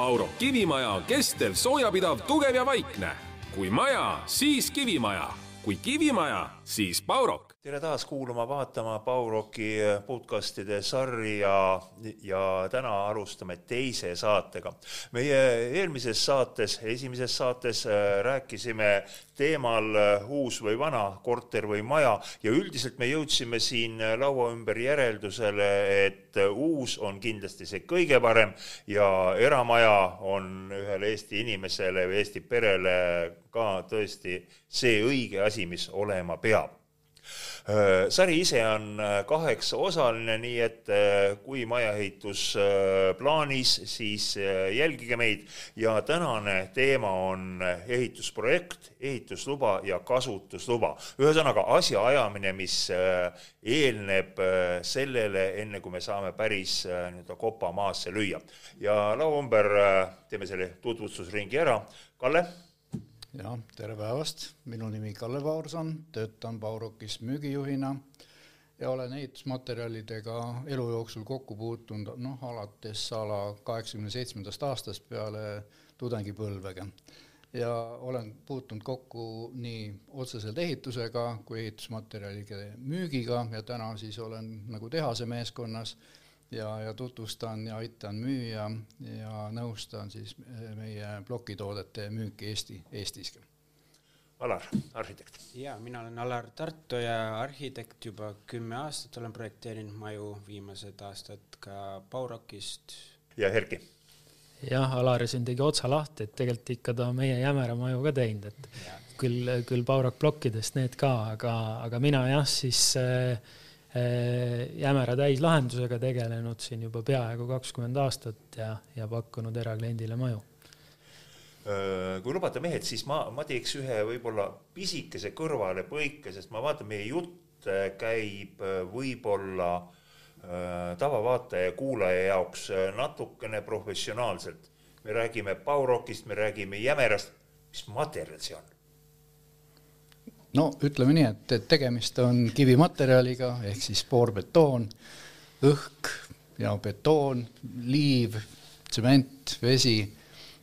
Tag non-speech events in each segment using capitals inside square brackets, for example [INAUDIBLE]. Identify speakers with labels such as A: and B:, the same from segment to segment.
A: Pauro. Kivimaja on kestev, soojapidav, tugev ja vaikne. kui maja, siis kivimaja, kui kivimaja, siis Paurok
B: tere taas kuulama, vaatama Pauroki podcastide sarja ja täna alustame teise saatega. meie eelmises saates, esimeses saates äh, rääkisime teemal äh, uus või vana, korter või maja ja üldiselt me jõudsime siin laua ümber järeldusele, et uus on kindlasti see kõige parem ja eramaja on ühele Eesti inimesele või Eesti perele ka tõesti see õige asi, mis olema peab sari ise on äh, kaheksaosaline, nii et äh, kui majaehitus plaanis, siis jälgige meid ja tänane teema on ehitusprojekt, ehitusluba ja kasutusluba. ühesõnaga asjaajamine, mis eelneb sellele, enne kui me saame päris nii-öelda kopa maasse lüüa. ja laua ümber teeme selle tutvustusringi ära. Kalle
C: jah, tere päevast, minu nimi Kalle Paurson, töötan Paurokis müügijuhina ja olen ehitusmaterjalidega elu jooksul kokku puutunud noh, alates a la kaheksakümne seitsmendast aastast peale tudengipõlvega. ja olen puutunud kokku nii otseselt ehitusega kui ehitusmaterjalide müügiga ja täna siis olen nagu tehase meeskonnas ja, ja tutvustan ja aitan müüa ja nõustan siis eh, meie plokitoodete müüki Eesti, Eestis.
B: Alar, arhitekt.
D: ja mina olen Alar Tartu ja arhitekt juba kümme aastat olen projekteerinud maju, viimased aastad ka Baurokist.
B: ja Erki
E: jah, Alar siin tegi otsa lahti, et tegelikult ikka ta meie Jämera maju ka teinud, et ja. küll, küll Baurok plokkidest need ka, aga, aga mina jah, siis Äh, jämera täislahendusega tegelenud siin juba peaaegu kakskümmend aastat ja, ja pakkunud erakliendile maju.
B: Äh, kui lubate, mehed, siis ma, ma teeks ühe võib-olla pisikese kõrvalepõike, sest ma vaatan, meie jutt äh, käib võib-olla tavavaataja ja kuulaja jaoks natukene professionaalselt. me räägime Baurokist, me räägime Jämerast, mis materjal see on?
C: No ütleme nii, et, et tegemist on kivimaterjaliga ehk siis poorbetoon, õhk ja betoon, liiv, tsement, vesi,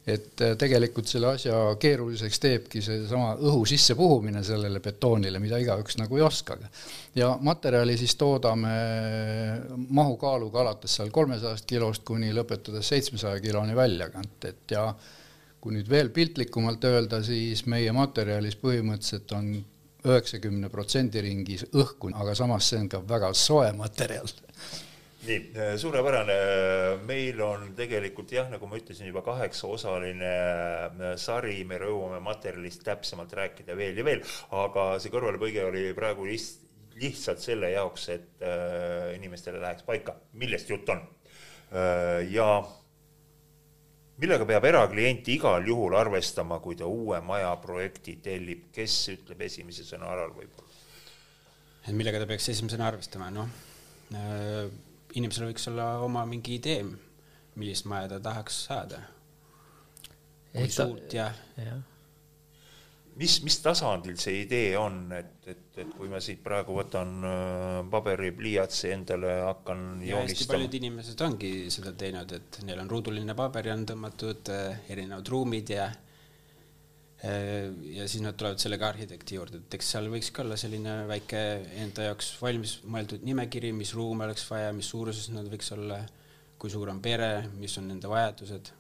C: et äh, tegelikult selle asja keeruliseks teebki seesama õhu sissepuhumine sellele betoonile, mida igaüks nagu ei oska. ja materjali siis toodame mahukaaluga alates seal kolmesajast kilost kuni lõpetades seitsmesaja kiloni väljakant, et ja kui nüüd veel piltlikumalt öelda, siis meie materjalis põhimõtteliselt on üheksakümne protsendi ringis õhku, aga samas see on ka väga soe materjal.
B: Nii, suurepärane, meil on tegelikult jah, nagu ma ütlesin, juba kaheksaosaline äh, sari, me jõuame materjalist täpsemalt rääkida veel ja veel, aga see kõrvalepõige oli praegu list-, lihtsalt selle jaoks, et äh, inimestele läheks paika, millest jutt on. Äh,. ja millega peab eraklient igal juhul arvestama, kui ta uue maja projekti tellib, kes ütleb esimese sõna Alar võib-olla?
D: et millega ta peaks esimesena arvestama, noh äh,, inimesel võiks olla oma mingi idee, millist maja ta tahaks saada. kui suurt ja, ja
B: mis, mis tasandil see idee on, et, et, et kui ma siit praegu võtan äh, paberi, pliiatsi endale, hakkan ja joonistama.
D: paljud inimesed ongi seda teinud, et neil on ruuduline paber ja on tõmmatud äh, erinevad ruumid ja äh, ja siis nad tulevad sellega arhitekti juurde, et eks seal võikski olla selline väike enda jaoks valmis mõeldud nimekiri, mis ruume oleks vaja, mis suuruses nad võiks olla, kui suur on pere, mis on nende vajadused,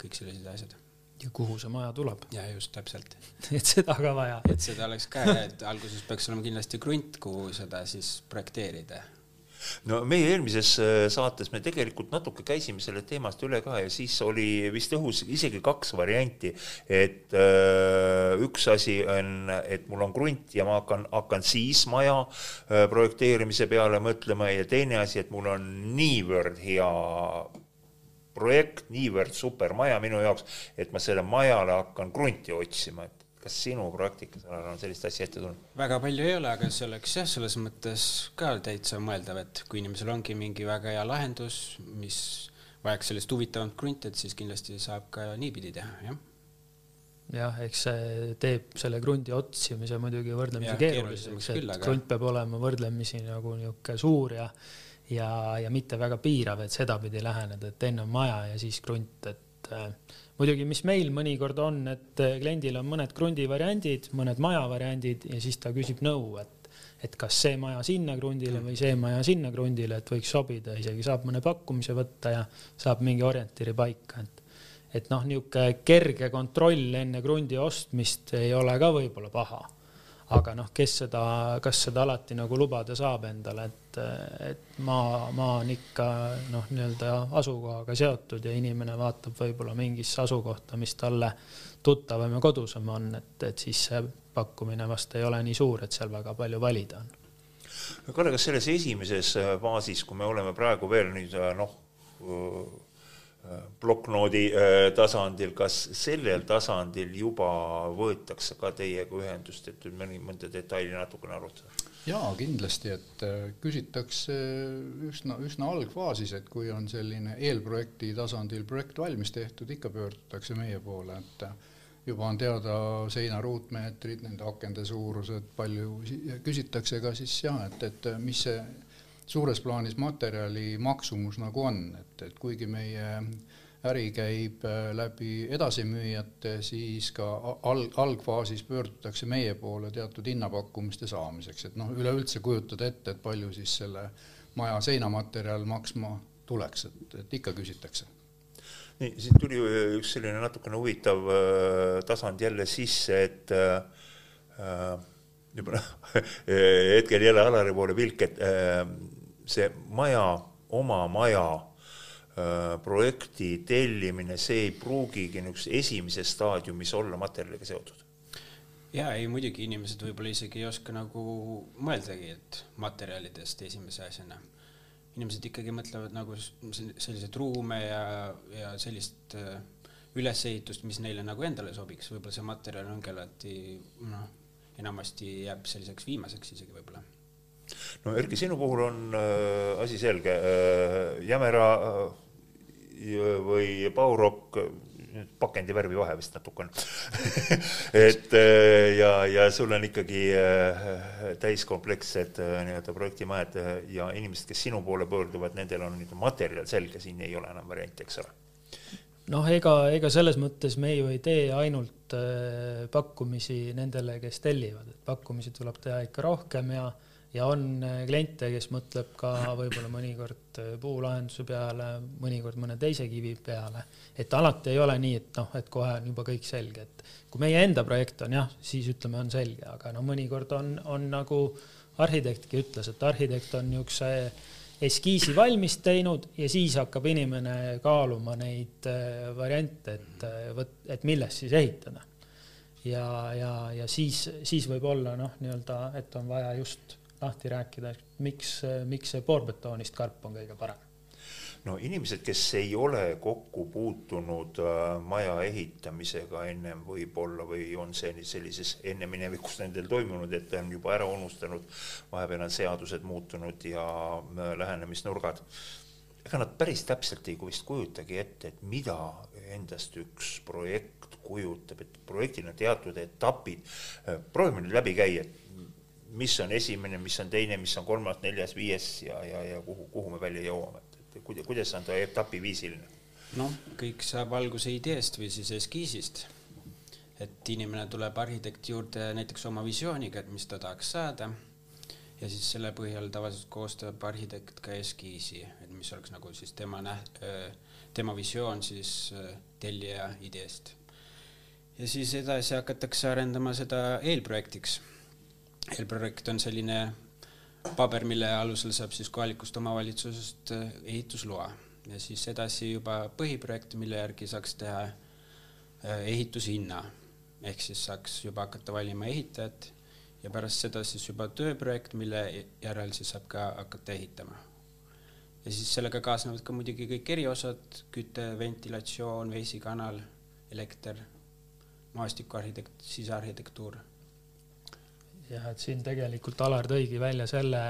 D: kõik sellised asjad
E: ja kuhu see maja tuleb.
D: ja just täpselt [LAUGHS]
E: et seda ka vaja.
D: et seda oleks ka, et alguses peaks olema kindlasti krunt, kuhu seda siis projekteerida
B: no meie eelmises äh, saates me tegelikult natuke käisime sellest teemast üle ka ja siis oli vist õhus isegi kaks varianti, et öö, äh, üks asi on, et mul on krunt ja ma hakkan, hakkan siis maja öö, äh, projekteerimise peale mõtlema ja teine asi, et mul on niivõrd hea projekt, niivõrd super maja minu jaoks, et ma selle majale hakkan krunti otsima, et kas sinu praktikas on sellist asja ette tulnud?
D: väga palju ei ole, aga see oleks jah, selles mõttes ka täitsa mõeldav, et kui inimesel ongi mingi väga hea lahendus, mis vajaks sellist huvitavat krunti, et siis kindlasti saab ka niipidi teha, jah
E: jah, eks see teeb selle krundi otsimise muidugi võrdlemisi keeruliseks, et krunt peab olema võrdlemisi nagu niisugune suur ja ja, ja mitte väga piirav, et sedapidi läheneda, et enne on maja ja siis krunt, et äh, muidugi, mis meil mõnikord on, et äh, kliendil on mõned krundi variandid, mõned maja variandid ja siis ta küsib nõu, et et kas see maja sinna krundile või see maja sinna krundile, et võiks sobida, isegi saab mõne pakkumise võtta ja saab mingi orientiiri paika, et et noh, niisugune kerge kontroll enne krundi ostmist ei ole ka võib-olla paha aga noh, kes seda, kas seda alati nagu lubada saab endale, et, et maa, maa on ikka noh, nii-öelda asukohaga seotud ja inimene vaatab võib-olla mingisse asukohta, mis talle tuttavam ja kodusam on, et, et siis see pakkumine vast ei ole nii suur, et seal väga palju valida on.
B: Kalle, kas selles esimeses faasis, kui me oleme praegu veel nüüd noh, plokknoodi äh, tasandil, kas sellel tasandil juba võetakse ka teiega ühendust, et mõni, mõnda detaili natukene arutada?
C: jaa, kindlasti, et äh, küsitakse üsna, üsna algfaasis, et kui on selline eelprojekti tasandil projekt valmis tehtud, ikka pöördutakse meie poole, et äh, juba on teada seina ruutmeetrid, nende akende suurused, palju küsitakse ka siis jah, et, et mis see suures plaanis materjali maksumus nagu on, et, et kuigi meie äri käib äh, läbi edasimüüjate, siis ka alg, algfaasis pöördutakse meie poole teatud hinnapakkumiste saamiseks, et noh, üleüldse kujutada ette, et palju siis selle maja seinamaterjal maksma tuleks, et, et ikka küsitakse.
B: Nii, siin tuli üks selline natukene huvitav äh, tasand jälle sisse, et äh, juba noh, [LAUGHS] hetkel jälle Alari poole pilk, et äh, see maja, oma maja projekti tellimine, see ei pruugigi niisuguses esimeses staadiumis olla materjaliga seotud.
D: Ja ei, muidugi inimesed võib-olla isegi ei oska nagu mõeldagi, et materjalidest esimese asjana. inimesed ikkagi mõtlevad nagu selliseid ruume ja, ja sellist ülesehitust, mis neile nagu endale sobiks, võib-olla see materjal ongi alati noh, enamasti jääb selliseks viimaseks isegi võib-olla
B: no Erki, sinu puhul on äh, asi selge. Äh,, Jämera äh, või Baurok, pakendi värvi vahe vist natuke on [LAUGHS] et äh, ja, ja sul on ikkagi äh, täiskomplekssed äh, nii-öelda projektimajad äh, ja inimesed, kes sinu poole pöörduvad, nendel on nii-öelda materjal selge, siin ei ole enam varianti, eks ole.
E: Noh, ega, ega selles mõttes me ju ei tee ainult äh, pakkumisi nendele, kes tellivad, et pakkumisi tuleb teha ikka rohkem ja ja on äh, kliente, kes mõtleb ka võib-olla mõnikord äh, puulahenduse peale, mõnikord mõne teise kivi peale. et alati ei ole nii, et noh, et kohe on juba kõik selge, et kui meie enda projekt on jah, siis ütleme, on selge, aga no mõnikord on, on nagu arhitektki ütles, et arhitekt on niisuguse eskiisi valmis teinud ja siis hakkab inimene kaaluma neid äh, variante, et vot, et millest siis ehitada. ja, ja, ja siis, siis võib olla noh, nii-öelda, et on vaja just lahti rääkida, miks, miks see poorbetoonist karp on kõige parem?
B: no inimesed, kes ei ole kokku puutunud äh, maja ehitamisega ennem võib-olla või on see sellises enneminevikus nendel toimunud, et on juba ära unustanud, vahepeal on seadused muutunud ja äh, lähenemisnurgad, ega nad päris täpselt ei vist kujutagi ette, et mida endast üks projekt kujutab, et projektil on teatud etapid, äh, proovime nüüd läbi käia, et mis on esimene, mis on teine, mis on kolmas, neljas, viies ja, ja, ja kuhu, kuhu me välja jõuame, et, kuidas, kuidas on ta etapiviisiline?
D: noh, kõik saab alguse ideest või siis eskiisist. et inimene tuleb arhitekti juurde näiteks oma visiooniga, et mis ta tahaks saada ja siis selle põhjal tavaliselt koostab arhitekt ka eskiisi, et mis oleks nagu siis tema näht-, tema visioon siis tellija ideest. ja siis edasi hakatakse arendama seda eelprojektiks eelprojekt on selline paber, mille alusel saab siis kohalikust omavalitsusest äh, ehitusloa. Ja siis edasi juba põhiprojekt, mille järgi saaks teha äh, ehitushinna. Ehk siis saaks juba hakata valima ehitajat ja pärast seda siis juba tööprojekt, mille järel siis saab ka hakata ehitama. ja siis sellega kaasnevad ka muidugi kõik eriosad, küte, ventilatsioon, veesikanal, elekter, maastikuarhitekt, sisearhitektuur
E: jah, et siin tegelikult Alar tõigi välja selle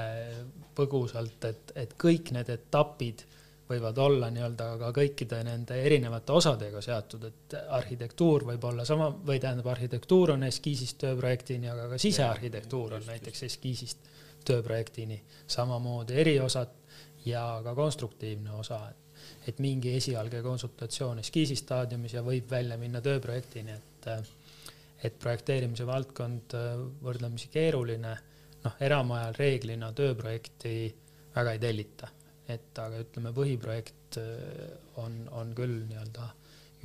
E: põgusalt, et, et kõik need etapid võivad olla nii-öelda ka kõikide nende erinevate osadega seotud, et arhitektuur võib olla sama või tähendab, arhitektuur on eskiisist tööprojektini, aga ka sisearhitektuur on näiteks eskiisist tööprojektini, samamoodi eriosad ja ka konstruktiivne osa. et mingi esialgne konsultatsioon eskiisistaadiumis ja võib välja minna tööprojektini, et et projekteerimise valdkond võrdlemisi keeruline, noh, eramajal reeglina tööprojekti väga ei tellita, et aga ütleme, põhiprojekt on, on küll nii-öelda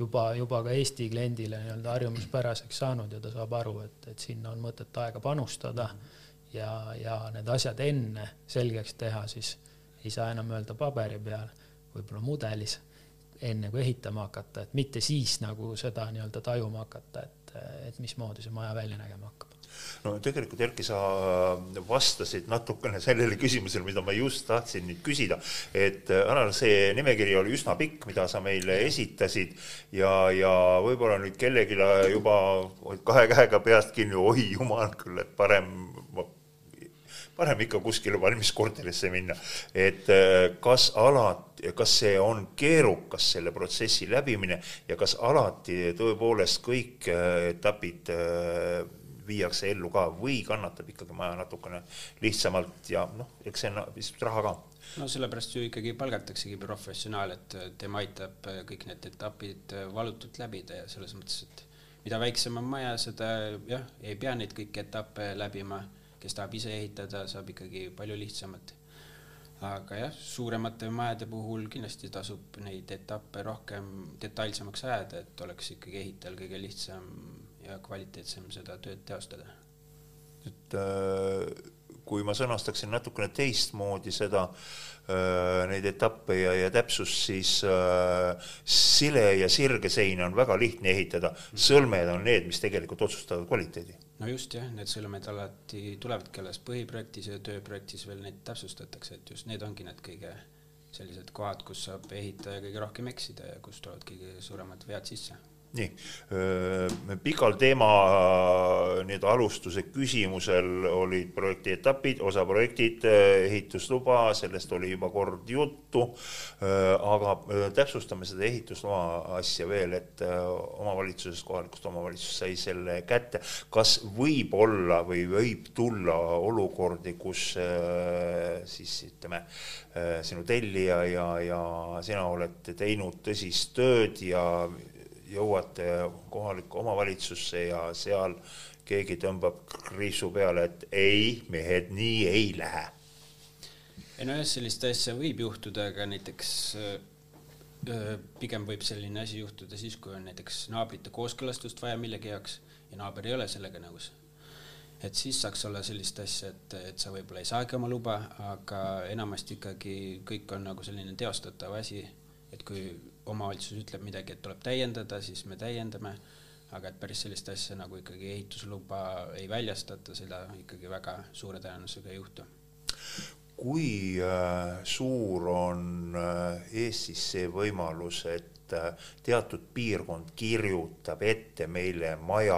E: juba, juba ka Eesti kliendile nii-öelda harjumuspäraseks saanud ja ta saab aru, et, et sinna on mõtet aega panustada ja, ja need asjad enne selgeks teha, siis ei saa enam öelda paberi peal võib-olla mudelis, enne kui ehitama hakata, et mitte siis nagu seda nii-öelda tajuma hakata, et, et mismoodi see maja välja nägema hakkab.
B: No tegelikult Erki, sa vastasid natukene sellele küsimusele, mida ma just tahtsin nüüd küsida, et Anar, see nimekiri oli üsna pikk, mida sa meile esitasid ja, ja võib-olla nüüd kellelegi juba kahe käega peast kinni, oi jumal küll, et parem parem ikka kuskile valmiskorterisse minna. et äh, kas alati, kas see on keerukas, selle protsessi läbimine ja kas alati tõepoolest kõik äh, etapid äh, viiakse ellu ka või kannatab ikkagi maja natukene lihtsamalt ja noh, eks see on vist raha ka
D: no sellepärast ju ikkagi palgataksegi professionaal, et tema aitab kõik need etapid valutult läbida ja selles mõttes, et mida väiksem on maja, seda jah, ei pea neid kõiki etappe läbima kes tahab ise ehitada, saab ikkagi palju lihtsamalt. aga jah, suuremate majade puhul kindlasti tasub neid etappe rohkem detailsemaks ajada, et oleks ikkagi ehitajal kõige lihtsam ja kvaliteetsem seda tööd teostada.
B: et äh, kui ma sõnastaksin natukene teistmoodi seda äh,, neid etappe ja, ja täpsust, siis äh, sile ja sirge seina on väga lihtne ehitada, sõlmed on need, mis tegelikult otsustavad kvaliteedi
D: no just jah, need sõlmed alati tulevadki alles põhiprojektis ja tööprojektis veel neid täpsustatakse, et just need ongi need kõige sellised kohad, kus saab ehitaja kõige rohkem eksida ja kus tulevad kõige suuremad vead sisse
B: nii, pikal teema nii-öelda alustuse küsimusel olid projekti etapid, osaprojektid, ehitusluba, sellest oli juba kord juttu, aga täpsustame seda ehitusloa asja veel, et omavalitsusest, kohalikust omavalitsusest sai selle kätte. kas võib olla või võib tulla olukordi, kus siis ütleme, sinu tellija ja, ja sina oled teinud tõsist tööd ja jõuate kohalikku omavalitsusse ja seal keegi tõmbab kriipsu peale, et ei, mehed, nii ei lähe.
D: ei nojah, sellist asja võib juhtuda, aga näiteks öö, pigem võib selline asi juhtuda siis, kui on näiteks naabrite kooskõlastust vaja millegi jaoks ja naaber ei ole sellega nõus. et siis saaks olla sellist asja, et, et sa võib-olla ei saagi oma luba, aga enamasti ikkagi kõik on nagu selline teostatav asi, et kui omavalitsus ütleb midagi, et tuleb täiendada, siis me täiendame, aga et päris sellist asja nagu ikkagi ehitusluba ei väljastata, seda ikkagi väga suure tõenäosusega ei juhtu.
B: kui äh, suur on äh, Eestis see võimalus, et äh, teatud piirkond kirjutab ette meile maja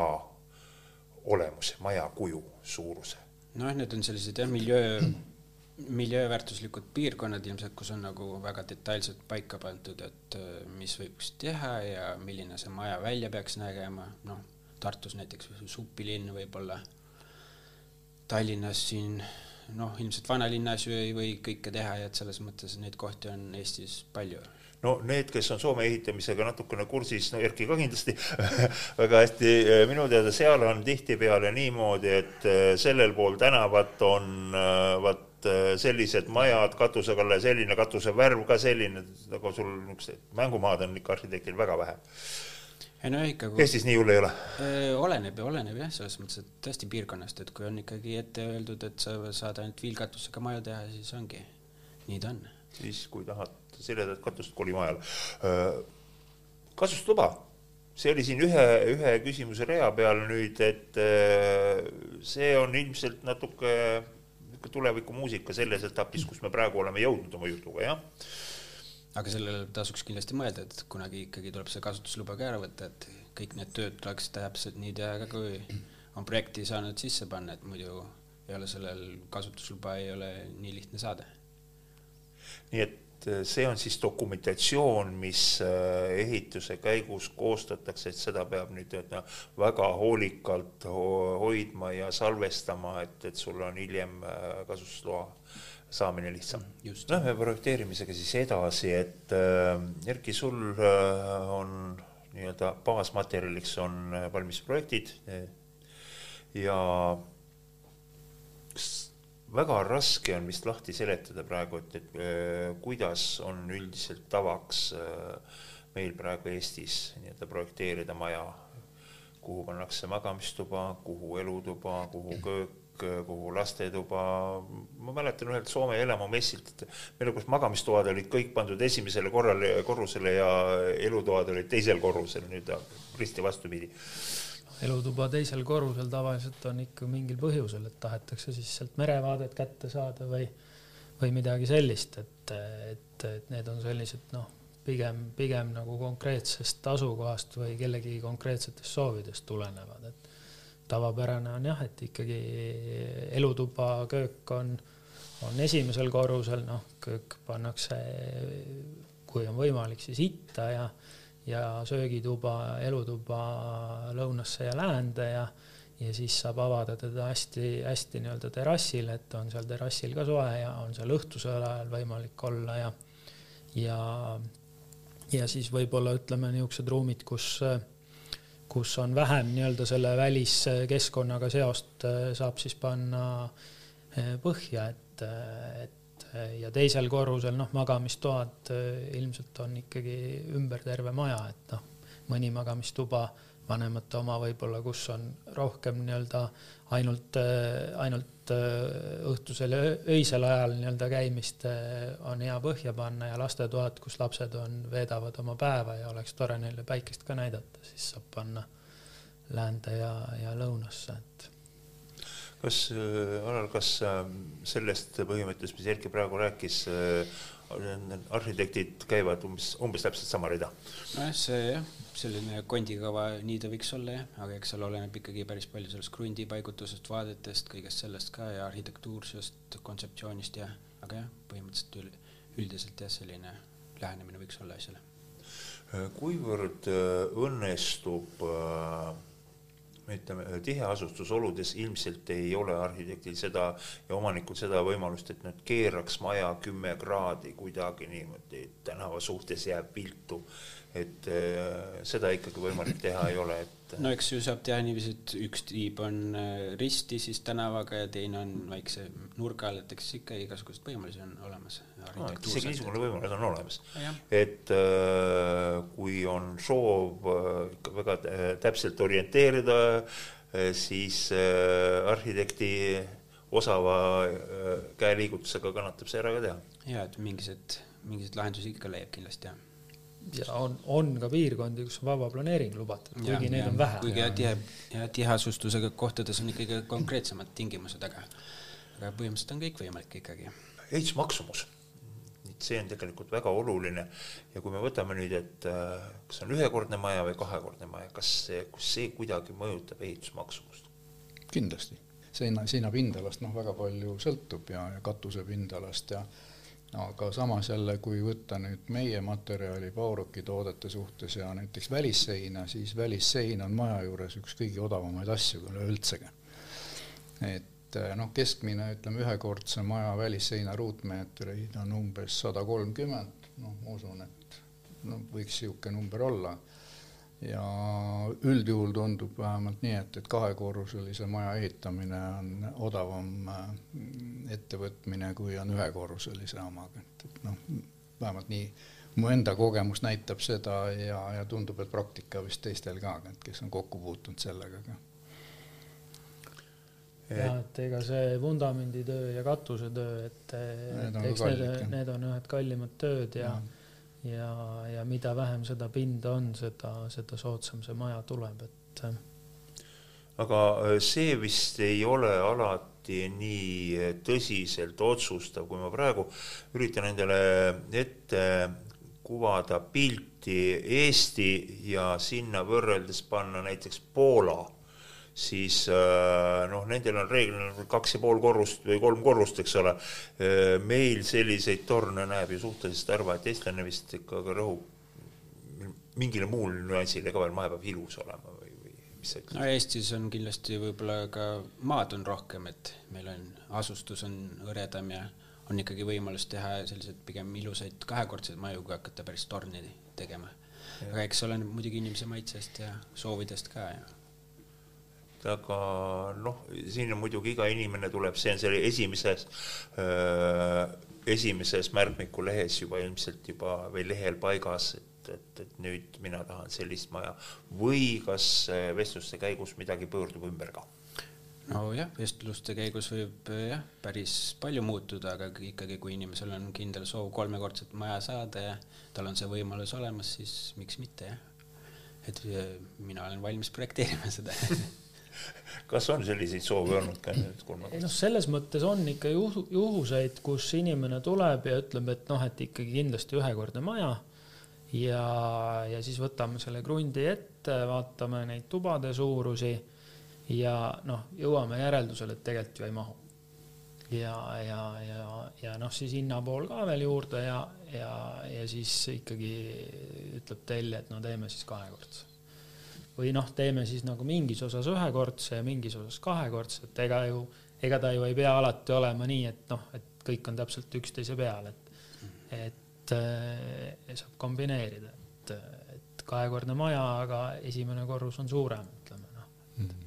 B: olemuse, maja kuju, suuruse?
D: noh, need on sellised jah, miljöö miljööväärtuslikud piirkonnad ilmselt, kus on nagu väga detailselt paika pandud, et äh, mis võiks teha ja milline see maja välja peaks nägema, noh, Tartus näiteks supilinn võib-olla, Tallinnas siin noh, ilmselt vanalinnas ju ei või kõike teha ja et selles mõttes neid kohti on Eestis palju.
B: No need, kes on Soome ehitamisega natukene kursis, no Erki ka kindlasti [LAUGHS] väga hästi, minu teada seal on tihtipeale niimoodi, et äh, sellel pool tänavat on äh, vaat Äh, sellised majad katusega, selline katuse värv ka selline, nagu sul niisugused mängumaad on ikka arhitektil väga vähe.
D: ei no ikka
B: kui.... Eestis nii hull ei ole?
D: Äh, oleneb ja oleneb jah, selles mõttes, et tõesti piirkonnast, et kui on ikkagi ette öeldud, et sa saad ainult viilkatusega maju teha, siis ongi, nii ta on.
B: siis, kui tahad seledat katust, koli majale. Äh, kasutusluba see oli siin ühe, ühe küsimuse rea peal nüüd, et see on ilmselt natuke tulevikumuusika selles etapis, kus me praegu oleme jõudnud oma jutuga, jah.
D: aga sellele tasuks kindlasti mõelda, et kunagi ikkagi tuleb see kasutusluba ka ära võtta, et kõik need tööd tuleks täpselt nii teha kui on projekti saanud sisse panna, et muidu ei ole sellel kasutusluba ei ole nii lihtne saada.
B: nii et see on siis dokumentatsioon, mis äh, ehituse käigus koostatakse, et seda peab nüüd no, väga hoolikalt hoidma ja salvestama, et, et sul on hiljem äh, kasutusloa saamine lihtsam. Lähme projekteerimisega siis edasi, et äh, Erki, sul äh, on nii-öelda baasmaterjaliks on äh, valmis projektid ja väga raske on vist lahti seletada praegu, et, et äh, kuidas on üldiselt tavaks äh, meil praegu Eestis nii-öelda projekteerida maja, kuhu pannakse magamistuba, kuhu elutuba, kuhu köök, kuhu lastetuba, ma mäletan ühelt Soome elamu messilt, et meil kus magamistoad olid kõik pandud esimesele korrale, korrusele ja elutoad olid teisel korrusel, nüüd risti vastupidi
E: elutuba teisel korrusel tavaliselt on ikka mingil põhjusel, et tahetakse siis sealt merevaadet kätte saada või, või midagi sellist, et, et, et need on sellised noh, pigem, pigem nagu konkreetsest asukohast või kellegi konkreetsetest soovidest tulenevad, et tavapärane on jah, et ikkagi elutuba, köök on, on esimesel korrusel, noh, köök pannakse, kui on võimalik, siis itta ja ja söögituba, elutuba lõunasse ja läände ja ja siis saab avada teda hästi-hästi nii-öelda terrassil, et on seal terrassil ka soe ja on seal õhtusel ajal võimalik olla ja ja ja siis võib-olla ütleme niisugused ruumid, kus kus on vähem nii-öelda selle väliskeskkonnaga seost, saab siis panna põhja, et, et ja teisel korrusel noh, magamistoad äh, ilmselt on ikkagi ümber terve maja, et noh, mõni magamistuba, vanemate oma võib-olla, kus on rohkem nii-öelda ainult, äh, ainult äh, õhtusel ja öisel ajal nii-öelda käimist on hea põhja panna ja lastetoad, kus lapsed on, veedavad oma päeva ja oleks tore neile päikest ka näidata, siis saab panna läände ja, ja lõunasse, et
B: kas äh,, Alar, kas äh, sellest põhimõttest, mis Erki praegu rääkis äh,, arhitektid käivad umbes, umbes täpselt sama rida?
D: nojah, see jah, selline kondikava, nii ta võiks olla jah, aga eks seal oleneb ikkagi päris palju sellest krundi paigutusest, vaadetest, kõigest sellest ka ja arhitektuursest kontseptsioonist ja, aga jah, põhimõtteliselt üldiselt jah, selline lähenemine võiks olla asjale.
B: kuivõrd äh, õnnestub äh, ütleme, tiheasustusoludes ilmselt ei ole arhitektil seda ja omanikul seda võimalust, et nüüd keeraks maja kümme kraadi kuidagi niimoodi, et tänava suhtes jääb viltu. Et äh, seda ikkagi võimalik teha ei ole, et.
D: no eks ju saab teha niiviisi, et üks tiib on äh, risti siis tänavaga ja teine on väikse nurga all, et eks ikka igasuguseid võimalusi on olemas
B: no, isegi niisugune võimalus on olemas. et äh, kui on soov äh, väga täpselt orienteerida äh,, siis äh, arhitekti osava äh, käeliigutusega kannatab see ära ka teha.
D: ja et mingisugused, mingisuguseid lahendusi ikka leiab kindlasti, jah
E: ja on, on ka piirkondi, kus on vaba planeering lubatud, kuigi neid on vähe.
D: kuigi ja tihe, ja tiheasustusega kohtades on ikkagi konkreetsemad tingimused, aga, aga põhimõtteliselt on kõik võimalik ikkagi.
B: ehitusmaksumus see on tegelikult väga oluline ja kui me võtame nüüd, et äh, kas on ühekordne maja või kahekordne maja, kas see, kas see kuidagi mõjutab ehitusmaksumust?
C: kindlasti, seina, seinapindalast noh, väga palju sõltub ja, ja katuse pindalast ja aga samas jälle, kui võtta nüüd meie materjali Pauroki toodete suhtes ja näiteks välisseina, siis välissein on maja juures üks kõige odavamaid asju üleüldsegi. et eh, noh, keskmine ütleme, ühekordse maja välisseina ruutmeetreid on umbes sada kolmkümmend, noh, ma usun, et no võiks niisugune number olla. Ja üldjuhul tundub vähemalt nii, et, et kahekorruselise maja ehitamine on odavam eh, ettevõtmine, kui on ühekorruselise omaga, et, et noh, vähemalt nii mu enda kogemus näitab seda ja, ja tundub, et praktika vist teistel ka, et kes on kokku puutunud sellega ka.
E: Jah, et ega see vundamenditöö ja katusetöö, et, et eks need, need on ühed kallimad tööd ja, ja, ja, ja mida vähem seda pinda on, seda, seda soodsam see maja tuleb, et.
B: aga äh, see vist ei ole alati nii tõsiselt otsustav, kui ma praegu üritan endale ette kuvada pilti Eesti ja sinna võrreldes panna näiteks Poola siis äh, noh, nendel on reeglina kaks ja pool korrust või kolm korrust, eks ole. Äh, meil selliseid torne näeb ju suhteliselt harva, et eestlane vist ikka rõhub mingile muul nüansile ka veel vahepeal ilus olema või, või mis sa ütled?
D: no Eestis on kindlasti võib-olla ka maad on rohkem, et meil on asustus on hõredam ja on ikkagi võimalus teha selliseid pigem ilusaid kahekordseid maju, kui hakata päris torni tegema. aga eks oleneb muidugi inimese maitsest ja soovidest ka ja
B: aga noh, siin on muidugi iga inimene tuleb, see on selle esimeses äh,, esimeses märkmiku lehes juba ilmselt juba või lehel paigas, et, et, et nüüd mina tahan sellist maja või kas vestluste käigus midagi pöördub ümber ka?
D: nojah, vestluste käigus võib jah, päris palju muutuda, aga ikkagi, kui inimesel on kindel soov kolmekordset maja saada ja tal on see võimalus olemas, siis miks mitte jah. et mina olen valmis projekteerima seda [LAUGHS] [LAUGHS]
B: kas on selliseid soove olnud ka nüüd
E: ei noh, selles mõttes on ikka juhu, juhuseid, kus inimene tuleb ja ütleb, et noh, et ikkagi kindlasti ühekordne maja ja, ja siis võtame selle krundi ette, vaatame neid tubade suurusi ja noh, jõuame järeldusele, et tegelikult ju ei mahu. ja, ja, ja, ja noh, siis hinna pool ka veel juurde ja, ja, ja siis ikkagi ütleb tellija, et no teeme siis kahekordse. Või noh, teeme siis nagu mingis osas ühekordse ja mingis osas kahekordse, et ega ju, ega ta ju ei pea alati olema nii, et noh, et kõik on täpselt üksteise peal, et, et äh, saab kombineerida, et, et kahekordne maja, aga esimene korrus on suurem, ütleme noh mm. -hmm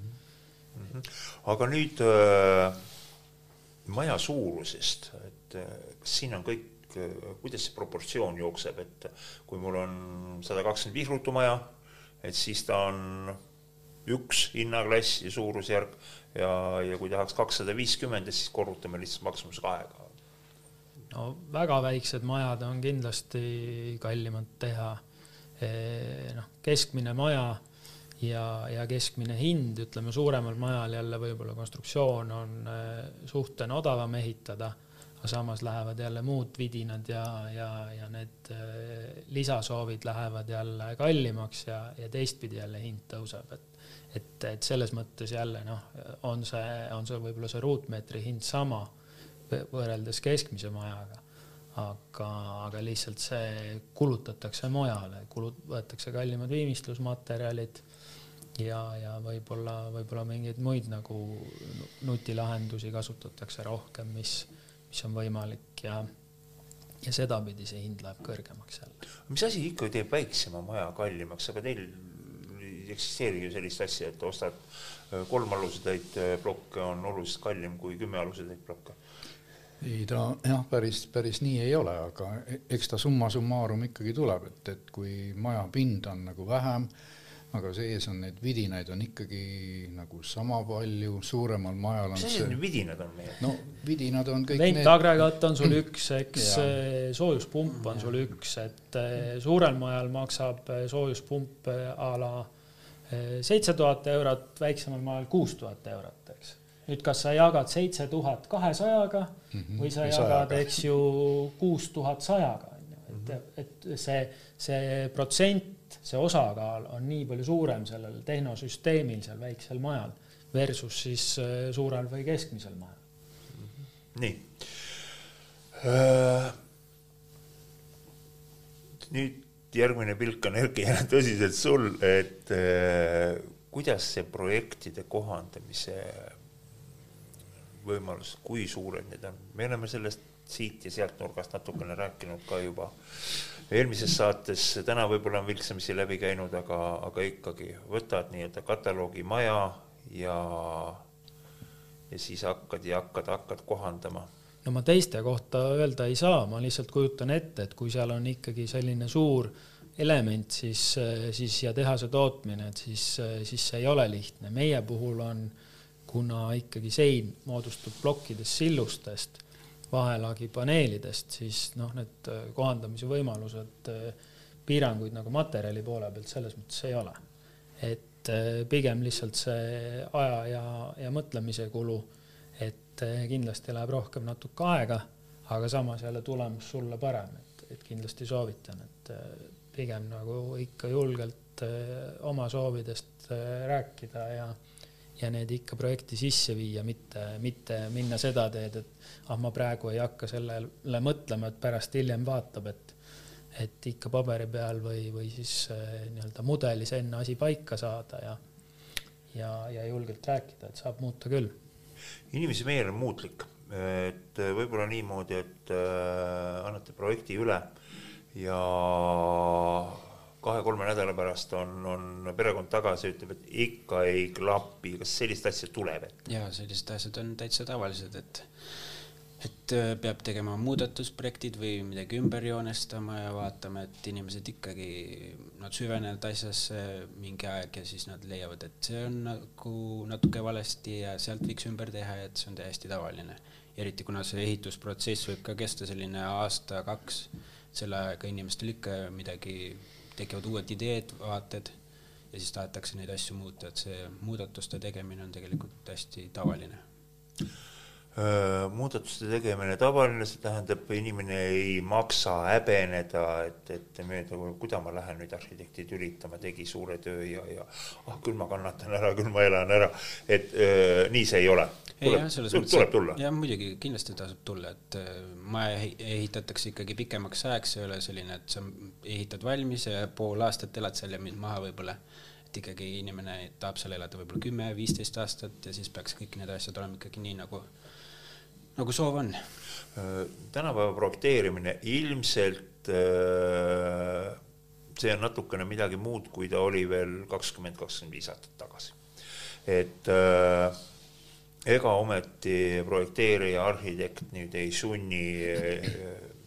B: aga nüüd äh, maja suurusest, et äh, kas siin on kõik, äh, kuidas see proportsioon jookseb, et kui mul on sada kakskümmend vihrutumaja, et siis ta on üks hinnaklass ja suurusjärk ja, ja kui tahaks kakssada viiskümmend, siis korrutame lihtsalt maksumuse kahega.
E: no väga väiksed majad on kindlasti kallimad teha. noh, keskmine maja ja, ja keskmine hind, ütleme suuremal majal jälle võib-olla konstruktsioon on äh, suhtena odavam ehitada, aga samas lähevad jälle muud vidinad ja, ja, ja need äh, lisasoovid lähevad jälle kallimaks ja, ja teistpidi jälle hind tõuseb, et et, et selles mõttes jälle noh, on see, on see võib-olla see ruutmeetri hind sama võrreldes keskmise majaga aga, aga lihtsalt see kulutatakse mujale, kulut-, võetakse kallimad viimistlusmaterjalid ja, ja võib-olla, võib-olla mingeid muid nagu nutilahendusi kasutatakse rohkem, mis, mis on võimalik ja, ja sedapidi see hind läheb kõrgemaks jälle.
B: mis asi ikka teeb väiksema maja kallimaks, aga teil ei eksisteeri ju sellist asja, et ostad äh, kolm alusetäit äh, plokke on oluliselt kallim kui kümme alusetäit plokke?
C: ei ta jah, päris, päris nii ei ole, aga e-, eks ta summa summarum ikkagi tuleb, et, et kui maja pind on nagu vähem aga sees on neid vidinaid on ikkagi nagu sama palju, suuremal majal on
B: mis
C: see.
B: mis vidinad on meie?
C: no vidinad on kõik
E: ventagregaat on sul üks, [CLEARS THROAT] eks soojuspump on sul üks, et eh, suurel majal maksab eh, soojuspump eh, a la seitse tuhat eurot, väiksemal majal kuus tuhat eurot, eks. nüüd, kas sa jagad seitse tuhat kahesajaga mhm. või sa jagad, eks ju, kuus tuhat sajaga, on ju, et, mhm. et see, see protsent see osakaal on nii palju suurem sellel tehnosüsteemil seal väiksel majal versus siis äh, suurel või keskmisel majal.
B: nii äh,. nüüd järgmine pilk on Erki jälle tõsiselt sul, et äh, kuidas see projektide kohandamise võimalus, kui suured need on, me oleme sellest siit ja sealt nurgast natukene rääkinud ka juba eelmises saates, täna võib-olla on vilksamisi läbi käinud, aga, aga ikkagi võtad nii-öelda kataloogi maja ja, ja siis hakkad ja hakkad, hakkad kohandama.
E: no ma teiste kohta öelda ei saa, ma lihtsalt kujutan ette, et kui seal on ikkagi selline suur element, siis, siis ja tehase tootmine, et siis, siis see ei ole lihtne. meie puhul on, kuna ikkagi sein moodustub plokkidest sillustest vahelagi paneelidest, siis noh, need äh, kohandamise võimalused, äh, piiranguid nagu materjali poole pealt selles mõttes ei ole. et äh, pigem lihtsalt see aja ja, ja mõtlemise kulu, et kindlasti läheb rohkem natuke aega, aga samas jälle tulemus sulle parem, et, et kindlasti soovitan, et pigem nagu ikka julgelt oma soovidest rääkida ja, ja need ikka projekti sisse viia, mitte, mitte minna seda teed, et ah, ma praegu ei hakka sellele mõtlema, et pärast hiljem vaatab, et et ikka paberi peal või, või siis äh, nii-öelda mudelis enne asi paika saada ja ja, ja julgelt rääkida, et saab muuta küll.
B: inimese meel on muutlik, et võib-olla niimoodi, et äh, annate projekti üle ja kahe-kolme nädala pärast on, on perekond tagasi, ütleb, et ikka ei klapi, kas sellist asja tuleb ette?
D: jaa, sellised asjad on täitsa tavalised, et et äh, peab tegema muudatusprojektid või midagi ümber joonestama ja vaatama, et inimesed ikkagi, nad süvenevad asjasse mingi aeg ja siis nad leiavad, et see on nagu natuke valesti ja sealt võiks ümber teha ja et see on täiesti tavaline. eriti kuna see ehitusprotsess võib ka kesta selline aasta-kaks, selle ajaga inimestel ikka midagi tekivad uued ideed, vaated ja siis tahetakse neid asju muuta, et see muudatuste tegemine on tegelikult hästi tavaline
B: muudatuste tegemine tavaline, see tähendab, inimene ei maksa häbeneda, et, et meelde, kuidas ma lähen nüüd arhitekti tülitama, tegi suure töö ja, ja ah, küll ma kannatan ära, küll ma elan ära, et öö, nii see ei ole
D: selles mõttes. tuleb tulla. jah, muidugi kindlasti tasub tulla, et maja ehitatakse ikkagi pikemaks ajaks, ei ole selline, et sa ehitad valmis ja pool aastat elad seal ja mind maha võib-olla. et ikkagi inimene tahab seal elada võib-olla kümme, viisteist aastat ja siis peaks kõik need asjad olema ikkagi nii, nagu, nagu soov on.
B: Äh, tänapäeva projekteerimine ilmselt äh, see on natukene midagi muud, kui ta oli veel kakskümmend, kakskümmend viis aastat tagasi. et äh, ega ometi projekteerija, arhitekt nüüd ei sunni eh,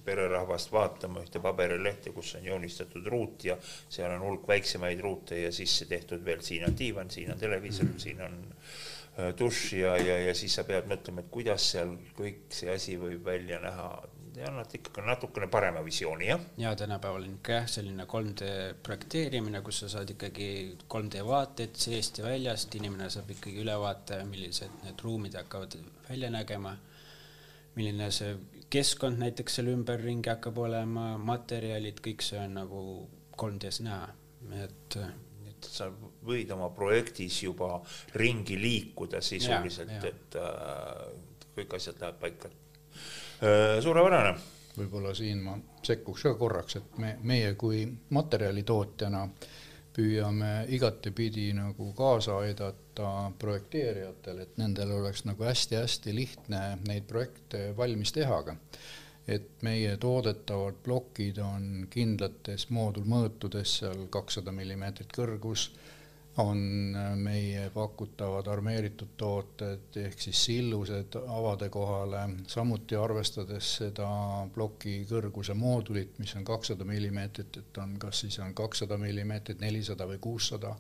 B: pererahvast vaatama ühte paberilehte, kus on joonistatud ruut ja seal on hulk väiksemaid ruute ja sisse tehtud veel, siin on diivan, siin on televiisor siin on eh, dušš ja, ja, ja siis sa pead mõtlema, et kuidas seal kõik see asi võib välja näha. Ja annavad ikkagi natukene parema visiooni, jah?
D: ja tänapäeval on ikka jah, selline 3D projekteerimine, kus sa saad ikkagi 3D vaateid seest ja väljast, inimene saab ikkagi ülevaate, millised need ruumid hakkavad välja nägema, milline see keskkond näiteks seal ümberringi hakkab olema, materjalid, kõik see on nagu 3D-s näha, et
B: sa võid oma projektis juba ringi liikuda sisuliselt, et äh, kõik asjad lähevad paika. Äh, suurepärane.
C: võib-olla siin ma sekkuks ka korraks, et me, meie kui materjalitootjana püüame igatepidi nagu kaasa aidata projekteerijatele, et nendel oleks nagu hästi-hästi lihtne neid projekte valmis teha, aga et meie toodetavad plokid on kindlates moodulmõõtudes, seal kakssada millimeetrit kõrgus on meie pakutavad armeeritud tooted ehk siis sillused avade kohale, samuti arvestades seda ploki kõrguse moodulit, mis on kakssada millimeetrit, et on, kas siis on kakssada millimeetrit, nelisada või kuussada,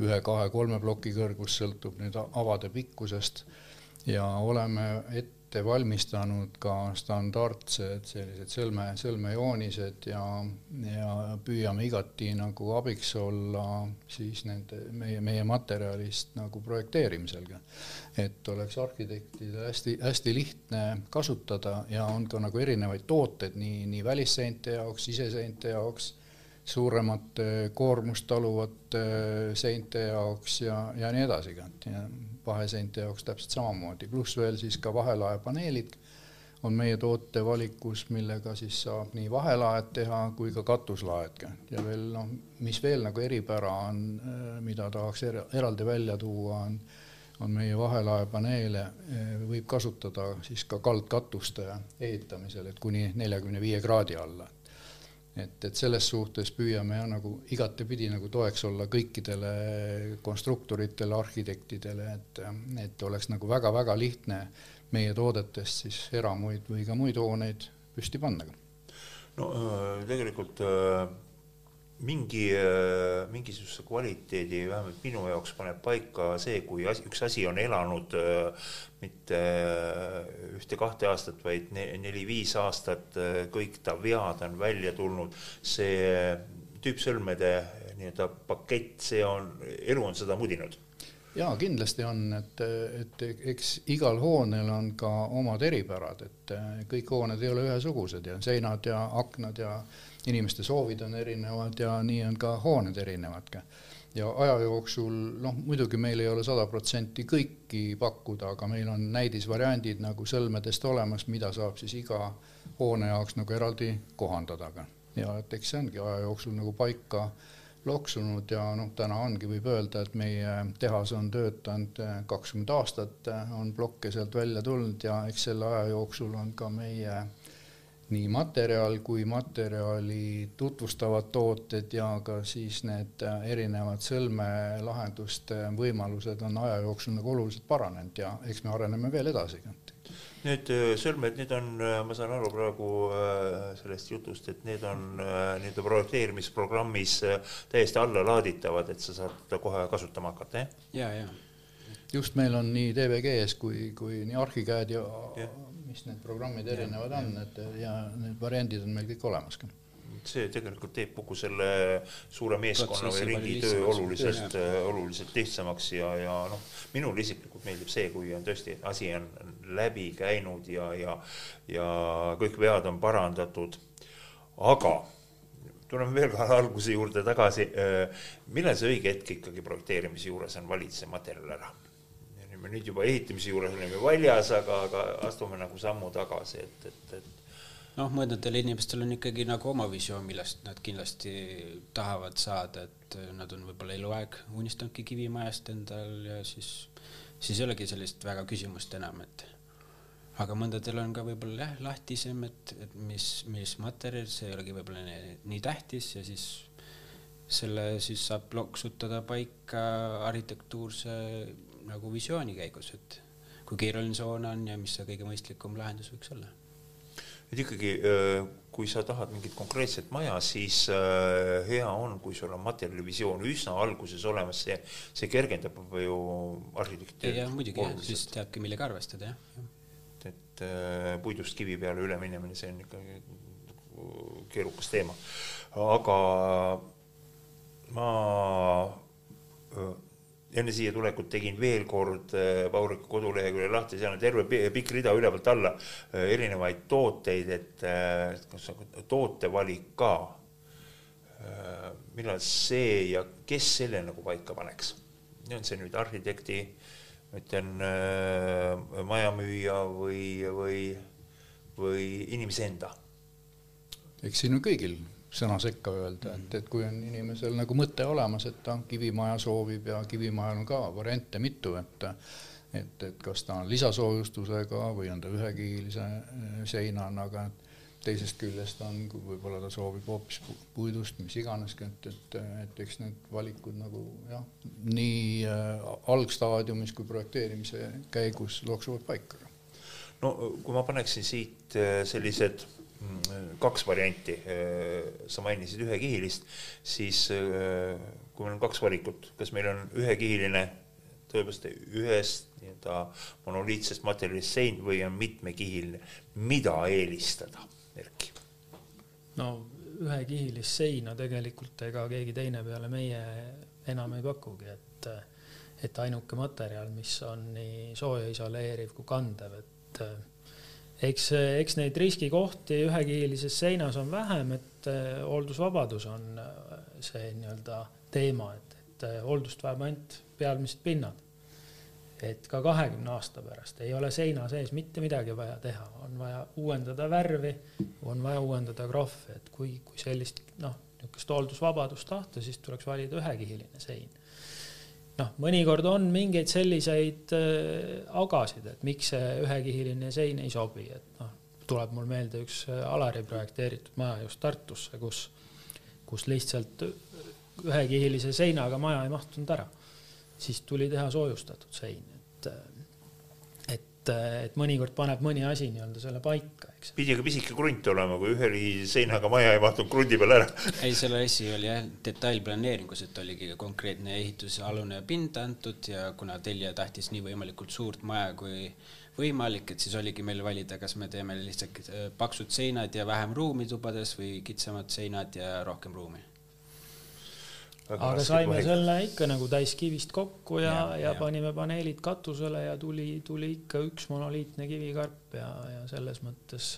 C: ühe, kahe, kolme ploki kõrgus sõltub nüüd avade pikkusest. Ja oleme ette ette valmistanud ka standardsed sellised sõlme, sõlmejoonised ja, ja püüame igati nagu abiks olla siis nende meie, meie materjalist nagu projekteerimisel et oleks arhitektidel hästi-hästi lihtne kasutada ja on ka nagu erinevaid tooteid nii, nii välisseinte jaoks, siseseinte jaoks suuremate koormust taluvate seinte jaoks ja, ja nii edasi vaheseinte jaoks täpselt samamoodi, pluss veel siis ka vahelaepaneelid on meie tootevalikus, millega siis saab nii vahelaed teha kui ka katuslaed ka. Ja veel noh, mis veel nagu eripära on, mida tahaks er eraldi välja tuua, on on meie vahelaepaneele võib kasutada siis ka kaldkatuste ehitamisel, et kuni neljakümne viie kraadi alla et, et selles suhtes püüame jah, nagu igatepidi nagu toeks olla kõikidele konstruktoritele, arhitektidele, et, et oleks nagu väga-väga lihtne meie toodetest siis eramuid või ka muid hooneid püsti panna.
B: no äh, tegelikult äh, mingi, äh, mingisuguse kvaliteedi vähemalt minu jaoks paneb paika see, kui asi, üks asi on elanud äh, mitte äh, ühte-kahte aastat, vaid neli-viis aastat, kõik ta vead on välja tulnud, see tüüpsõlmede nii-öelda pakett, see on, elu on seda mudinud.
C: Jaa, kindlasti on, et, et eks igal hoonel on ka omad eripärad, et kõik hooned ei ole ühesugused ja seinad ja aknad ja inimeste soovid on erinevad ja nii on ka hooned erinevad ka. ja aja jooksul noh, muidugi meil ei ole sada protsenti kõiki pakkuda, aga meil on näidisvariandid nagu sõlmedest olemas, mida saab siis iga hoone jaoks nagu eraldi kohandada ka. ja et eks see ongi aja jooksul nagu paika loksunud ja noh, täna ongi, võib öelda, et meie tehas on töötanud kakskümmend aastat, on plokke sealt välja tulnud ja eks selle aja jooksul on ka meie äh, nii materjal kui materjali tutvustavad tooted ja ka siis need äh, erinevad sõlmelahenduste võimalused on aja jooksul nagu oluliselt paranenud ja eks me areneme veel edasi.
B: Need äh, sõlmed, need on, äh, ma saan aru praegu sellest jutust, et need on nii-öelda projekteerimisprogrammis täiesti allalaaditavad, et sa saad kohe kasutama hakata,
D: jah? ja, ja
C: just meil on nii DVG-s kui, kui nii arhikäed ja, ja mis need programmid erinevad ja, on, et ja need variandid on meil kõik olemas ka
B: see tegelikult teeb kogu selle suure meeskonna või ringi töö oluliselt, oluliselt lihtsamaks ja, ja noh, minule isiklikult meeldib see, kui on tõesti, asi on läbi käinud ja, ja, ja kõik vead on parandatud. aga tuleme veel ka alguse juurde tagasi. millal see õige hetk ikkagi projekteerimise juures on valida see materjal ära? Me nüüd juba ehitamise juures oleme väljas, aga, aga astume nagu sammu tagasi, et, et, et
D: noh, mõnedel inimestel on ikkagi nagu oma visioon, millest nad kindlasti tahavad saada, et nad on võib-olla eluaeg unistanudki kivimajast endal ja siis, siis ei olegi sellist väga küsimust enam, et aga mõndadel on ka võib-olla jah, lahtisem, et, et mis, mis materjal, see ei olegi võib-olla nii, nii tähtis ja siis selle siis saab loksutada paika arhitektuurse nagu visiooni käigus, et kui keeruline see hoone on ja mis see kõige mõistlikum lahendus võiks olla.
B: et ikkagi, äh, kui sa tahad mingit konkreetset maja, siis äh, hea on, kui sul on materjalivisioon üsna alguses olemas, see, see kergendab ju arhitekti.
D: jah, muidugi, siis teabki, millega arvestada, jah.
B: et äh, puidust kivi peale üleminemine, see on ikkagi keerukas teema, aga ma enne siia tulekut tegin veel kord äh, kodulehekülje lahti, seal on terve pikk rida ülevalt alla äh, erinevaid tooteid, et äh, kas tootevalik ka. millal see ja kes selle nagu paika paneks? on see nüüd arhitekti, ma ütlen majamüüja või, või, või inimese enda?
C: eks siin on kõigil sõna sekka öelda, et, et kui on inimesel nagu mõte olemas, et ta kivimaja soovib ja kivimajal on ka variante mitu, et et, et kas ta on lisasoojustusega või on ta ühekihilise eh, seinanaga, et teisest küljest on, võib-olla ta soovib hoopis puidust, mis iganeski, et, et, et eks need valikud nagu jah, nii äh, algstaadiumis kui projekteerimise käigus loksuvad paika.
B: no kui ma paneksin siit eh, sellised kaks varianti, sa mainisid ühekihilist, siis kui meil on kaks valikut, kas meil on ühekihiline tõepoolest ühest nii-öelda monoliitsest materjalist sein või on mitmekihiline, mida eelistada, Erki?
E: no ühekihilist seina tegelikult ega keegi teine peale meie enam ei pakugi, et et ainuke materjal, mis on nii sooja isoleeriv kui kandev, et eks, eks neid riskikohti ühekihilises seinas on vähem, et äh, hooldusvabadus on äh, see nii-öelda teema, et, et hooldust vajab ainult pealmised pinnad. et ka kahekümne aasta pärast ei ole seina sees mitte midagi vaja teha, on vaja uuendada värvi, on vaja uuendada krohvi, et kui, kui sellist noh, niisugust hooldusvabadust tahta, siis tuleks valida ühekihiline sein noh, mõnikord on mingeid selliseid äh, agasid, et miks see ühekihiline sein ei sobi, et noh, tuleb mul meelde üks äh, Alari projekteeritud maja just Tartusse, kus, kus lihtsalt ühekihilise seinaga maja ei mahtunud ära. siis tuli teha soojustatud sein, et äh, et, et mõnikord paneb mõni asi nii-öelda selle paika, eks.
B: pidi ka pisike krunt olema, kui ühe seinaga maja ei mahtunud krundi peale ära.
D: ei, selle asi oli jah detailplaneeringus, et oligi konkreetne ehitusalune pind antud ja kuna tellija tahtis nii võimalikult suurt maja kui võimalik, et siis oligi meil valida, kas me teeme lihtsalt äh, paksud seinad ja vähem ruumi tubades või kitsamad seinad ja rohkem ruumi
E: aga saime vahe. selle ikka nagu täiskivist kokku ja, ja, ja, ja panime paneelid katusele ja tuli, tuli ikka üks monoliitne kivikarp ja, ja selles mõttes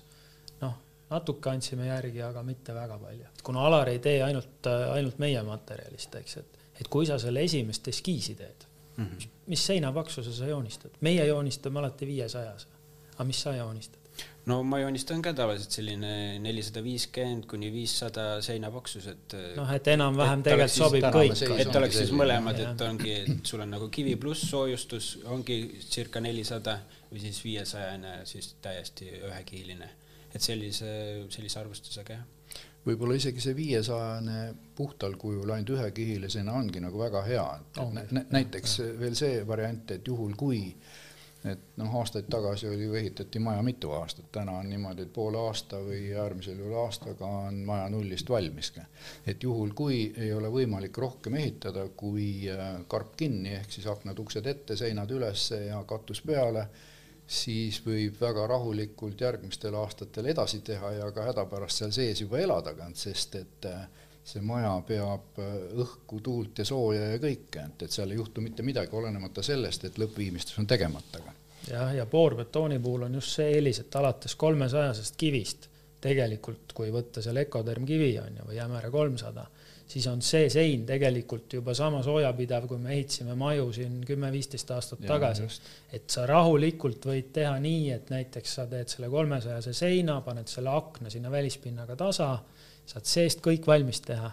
E: noh, natuke andsime järgi, aga mitte väga palju. kuna Alar ei tee ainult, ainult meie materjalist, eks, et, et kui sa selle esimest eskiisi teed mm, -hmm. mis seinapaksuse sa joonistad? meie joonistame alati viiesajase. aga mis sa joonistad?
D: No ma joonistan ka tavaliselt selline nelisada viiskümmend kuni viissada seinapaksus, et.
E: noh, et enam-vähem tegelikult sobib kõik.
D: et oleks siis mõlemad, et ongi, et sul on nagu kivi pluss soojustus ongi circa nelisada või siis viiesajane, siis täiesti ühekihiline. et sellise, sellise arvustusega jah
C: võib-olla isegi see viiesajane puhtal kujul ainult ühekihilisena ongi nagu väga hea, et oh, nä näiteks ja. veel see variant, et juhul kui et noh, aastaid tagasi oli ju, ehitati maja mitu aastat, täna on niimoodi, et poole aasta või äärmisel juhul aastaga on maja nullist valmis. et juhul, kui ei ole võimalik rohkem ehitada kui äh, karp kinni, ehk siis aknad-uksed ette, seinad üles ja katus peale siis võib väga rahulikult järgmistel aastatel edasi teha ja ka hädapärast seal sees juba elada, sest et äh, see maja peab äh, õhku, tuult ja sooja ja kõike, et, et seal ei juhtu mitte midagi, olenemata sellest, et lõppviimistlustus on tegemata.
E: jah, ja boorbetooni puhul on just see eelis, et alates kolmesajasest kivist tegelikult, kui võtta seal Ecoderm kivi on ju või Jämera kolmsada siis on see sein tegelikult juba sama soojapidav, kui me ehitasime maju siin kümme-viisteist aastat ja, tagasi. et sa rahulikult võid teha nii, et näiteks sa teed selle kolmesajase seina, paned selle akna sinna välispinnaga tasa, saad seest kõik valmis teha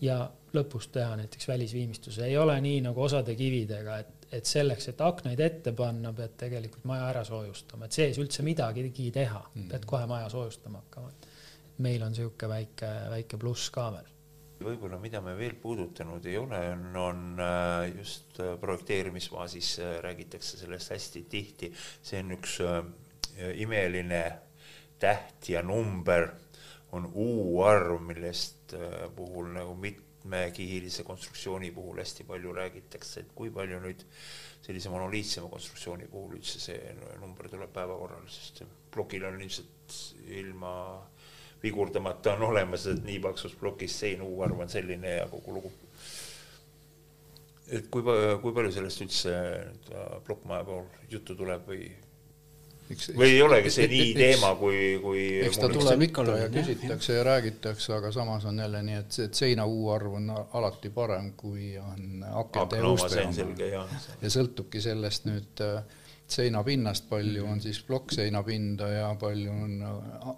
E: ja lõpus teha näiteks välisviimistluse, ei ole nii nagu osade kividega, et, et selleks, et aknaid ette panna, pead tegelikult maja ära soojustama, et sees üldse midagigi teha, pead kohe maja soojustama hakkama. meil on niisugune väike, väike pluss ka veel.
B: Võib-olla, mida me veel puudutanud ei ole, on, on äh, just äh, projekteerimisfaasis äh, räägitakse sellest hästi tihti, see on üks imeline täht ja number, on U-arv, millest puhul nagu mitmekihilise konstruktsiooni puhul hästi palju räägitakse, et kui palju nüüd sellise monoliitsema konstruktsiooni puhul üldse see number tuleb päevakorrale, sest plokil on ilmselt ilma vigurdamata on olemas, et nii paksus plokis sein, U-arv on selline ja kogu lugu. et kui, kui palju sellest üldse plokkmaja puhul juttu tuleb või eks, või ei olegi see nii eks, teema, kui, kui
C: eks ta tuleb ikka ja küsitakse ja räägitakse, aga samas on jälle nii, et see, et seina U-arv on alati parem, kui on akende ja uste oma. ja sõltubki sellest nüüd äh, seinapinnast, palju on siis plokkseinapinda ja palju on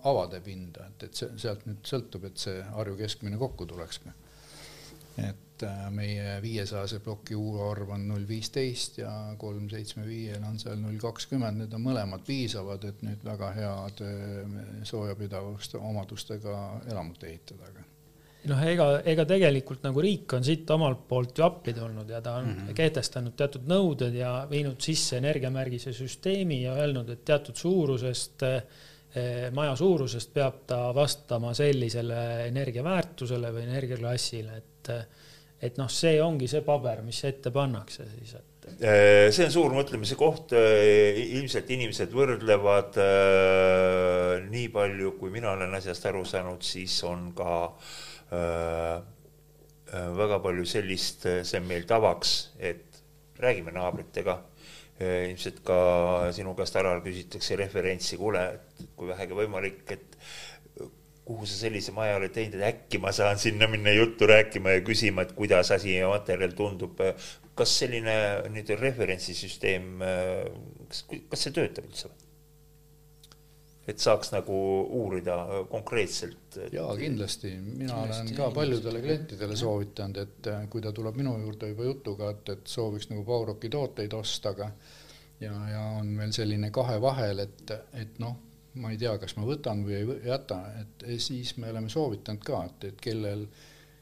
C: avade pinda, et, et see, sealt nüüd sõltub, et see Harju keskmine kokku tuleks. et äh, meie viiesajase ploki U-arv on null viisteist ja kolm seitsme viiel on seal null kakskümmend, need on mõlemad piisavad, et nüüd väga head soojapidavust omadustega elamut ehitada, aga
E: noh, ega, ega tegelikult nagu riik on siit omalt poolt ju appi tulnud ja ta on mm -hmm. kehtestanud teatud nõuded ja viinud sisse energiamärgise süsteemi ja öelnud, et teatud suurusest eh, maja suurusest peab ta vastama sellisele energiaväärtusele või energiaklassile, et et noh, see ongi see paber, mis ette pannakse siis, et
B: eh, see on suur mõtlemise koht, eh, ilmselt inimesed võrdlevad nii palju, kui mina olen asjast aru saanud, siis on ka äh, Äh, äh, väga palju sellist, äh, see on meil tavaks, et räägime naabritega, ilmselt ka sinu käest ära küsitakse referentsi, kuule, et kui vähegi võimalik, et kuhu sa sellise maja oled teinud, et äkki ma saan sinna minna juttu rääkima ja küsima, et kuidas asi ja materjal tundub. kas selline nüüd referentsisüsteem, kas, kas see töötab üldse või? et saaks nagu uurida konkreetselt et....
C: jaa, kindlasti, mina kindlasti, olen ka paljudele klientidele soovitanud, et äh, kui ta tuleb minu juurde juba jutuga, et, et sooviks nagu Pauroki tooteid osta, aga ja, ja on veel selline kahe vahel, et, et noh, ma ei tea, kas ma võtan või ei jäta, et siis me oleme soovitanud ka, et, et kellel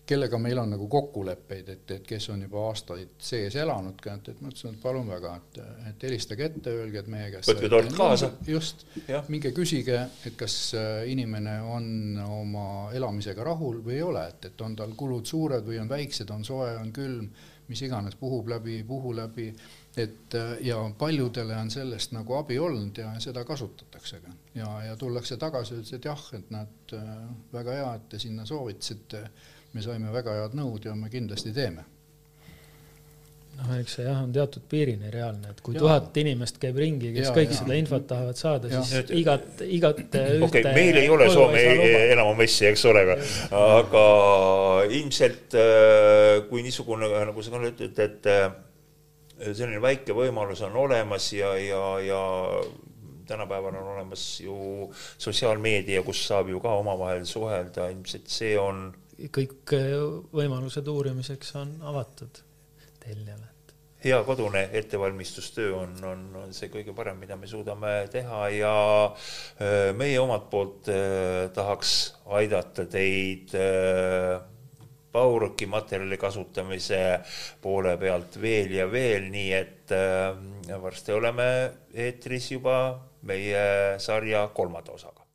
C: kellega meil on nagu kokkuleppeid, et, et kes on juba aastaid sees elanud ka, et, et ma ütlesin, et palun väga, et, et helistage ette, öelge, et meie käest
B: võtke tord kaasa.
C: just, minge küsige, et kas äh, inimene on oma elamisega rahul või ei ole, et, et on tal kulud suured või on väiksed, on soe, on külm, mis iganes, puhub läbi, ei puhu läbi, et äh, ja paljudele on sellest nagu abi olnud ja seda kasutatakse ka. ja, ja tullakse tagasi, ütles, et jah, et nad, äh, väga hea, et te sinna soovitasite me saime väga head nõud ja me kindlasti teeme.
E: noh, eks see jah, on teatud piirini reaalne, et kui ja. tuhat inimest käib ringi, kes ja, kõik ja. seda infot tahavad saada, siis igat, igat
B: okei okay,, meil ei ole Soome elamumessi, eks ole, aga ilmselt kui niisugune, nagu sa ka ütled, et selline väike võimalus on olemas ja, ja, ja tänapäeval on olemas ju sotsiaalmeedia, kus saab ju ka omavahel suhelda, ilmselt see on.
E: kõik äh, võimalused uurimiseks on avatud tellijale.
B: hea kodune ettevalmistustöö on, on, on see kõige parem, mida me suudame teha ja äh, meie omalt poolt äh, tahaks aidata teid Pauruki materjali kasutamise poole pealt veel ja veel, nii et varsti oleme eetris juba meie sarja kolmanda osaga.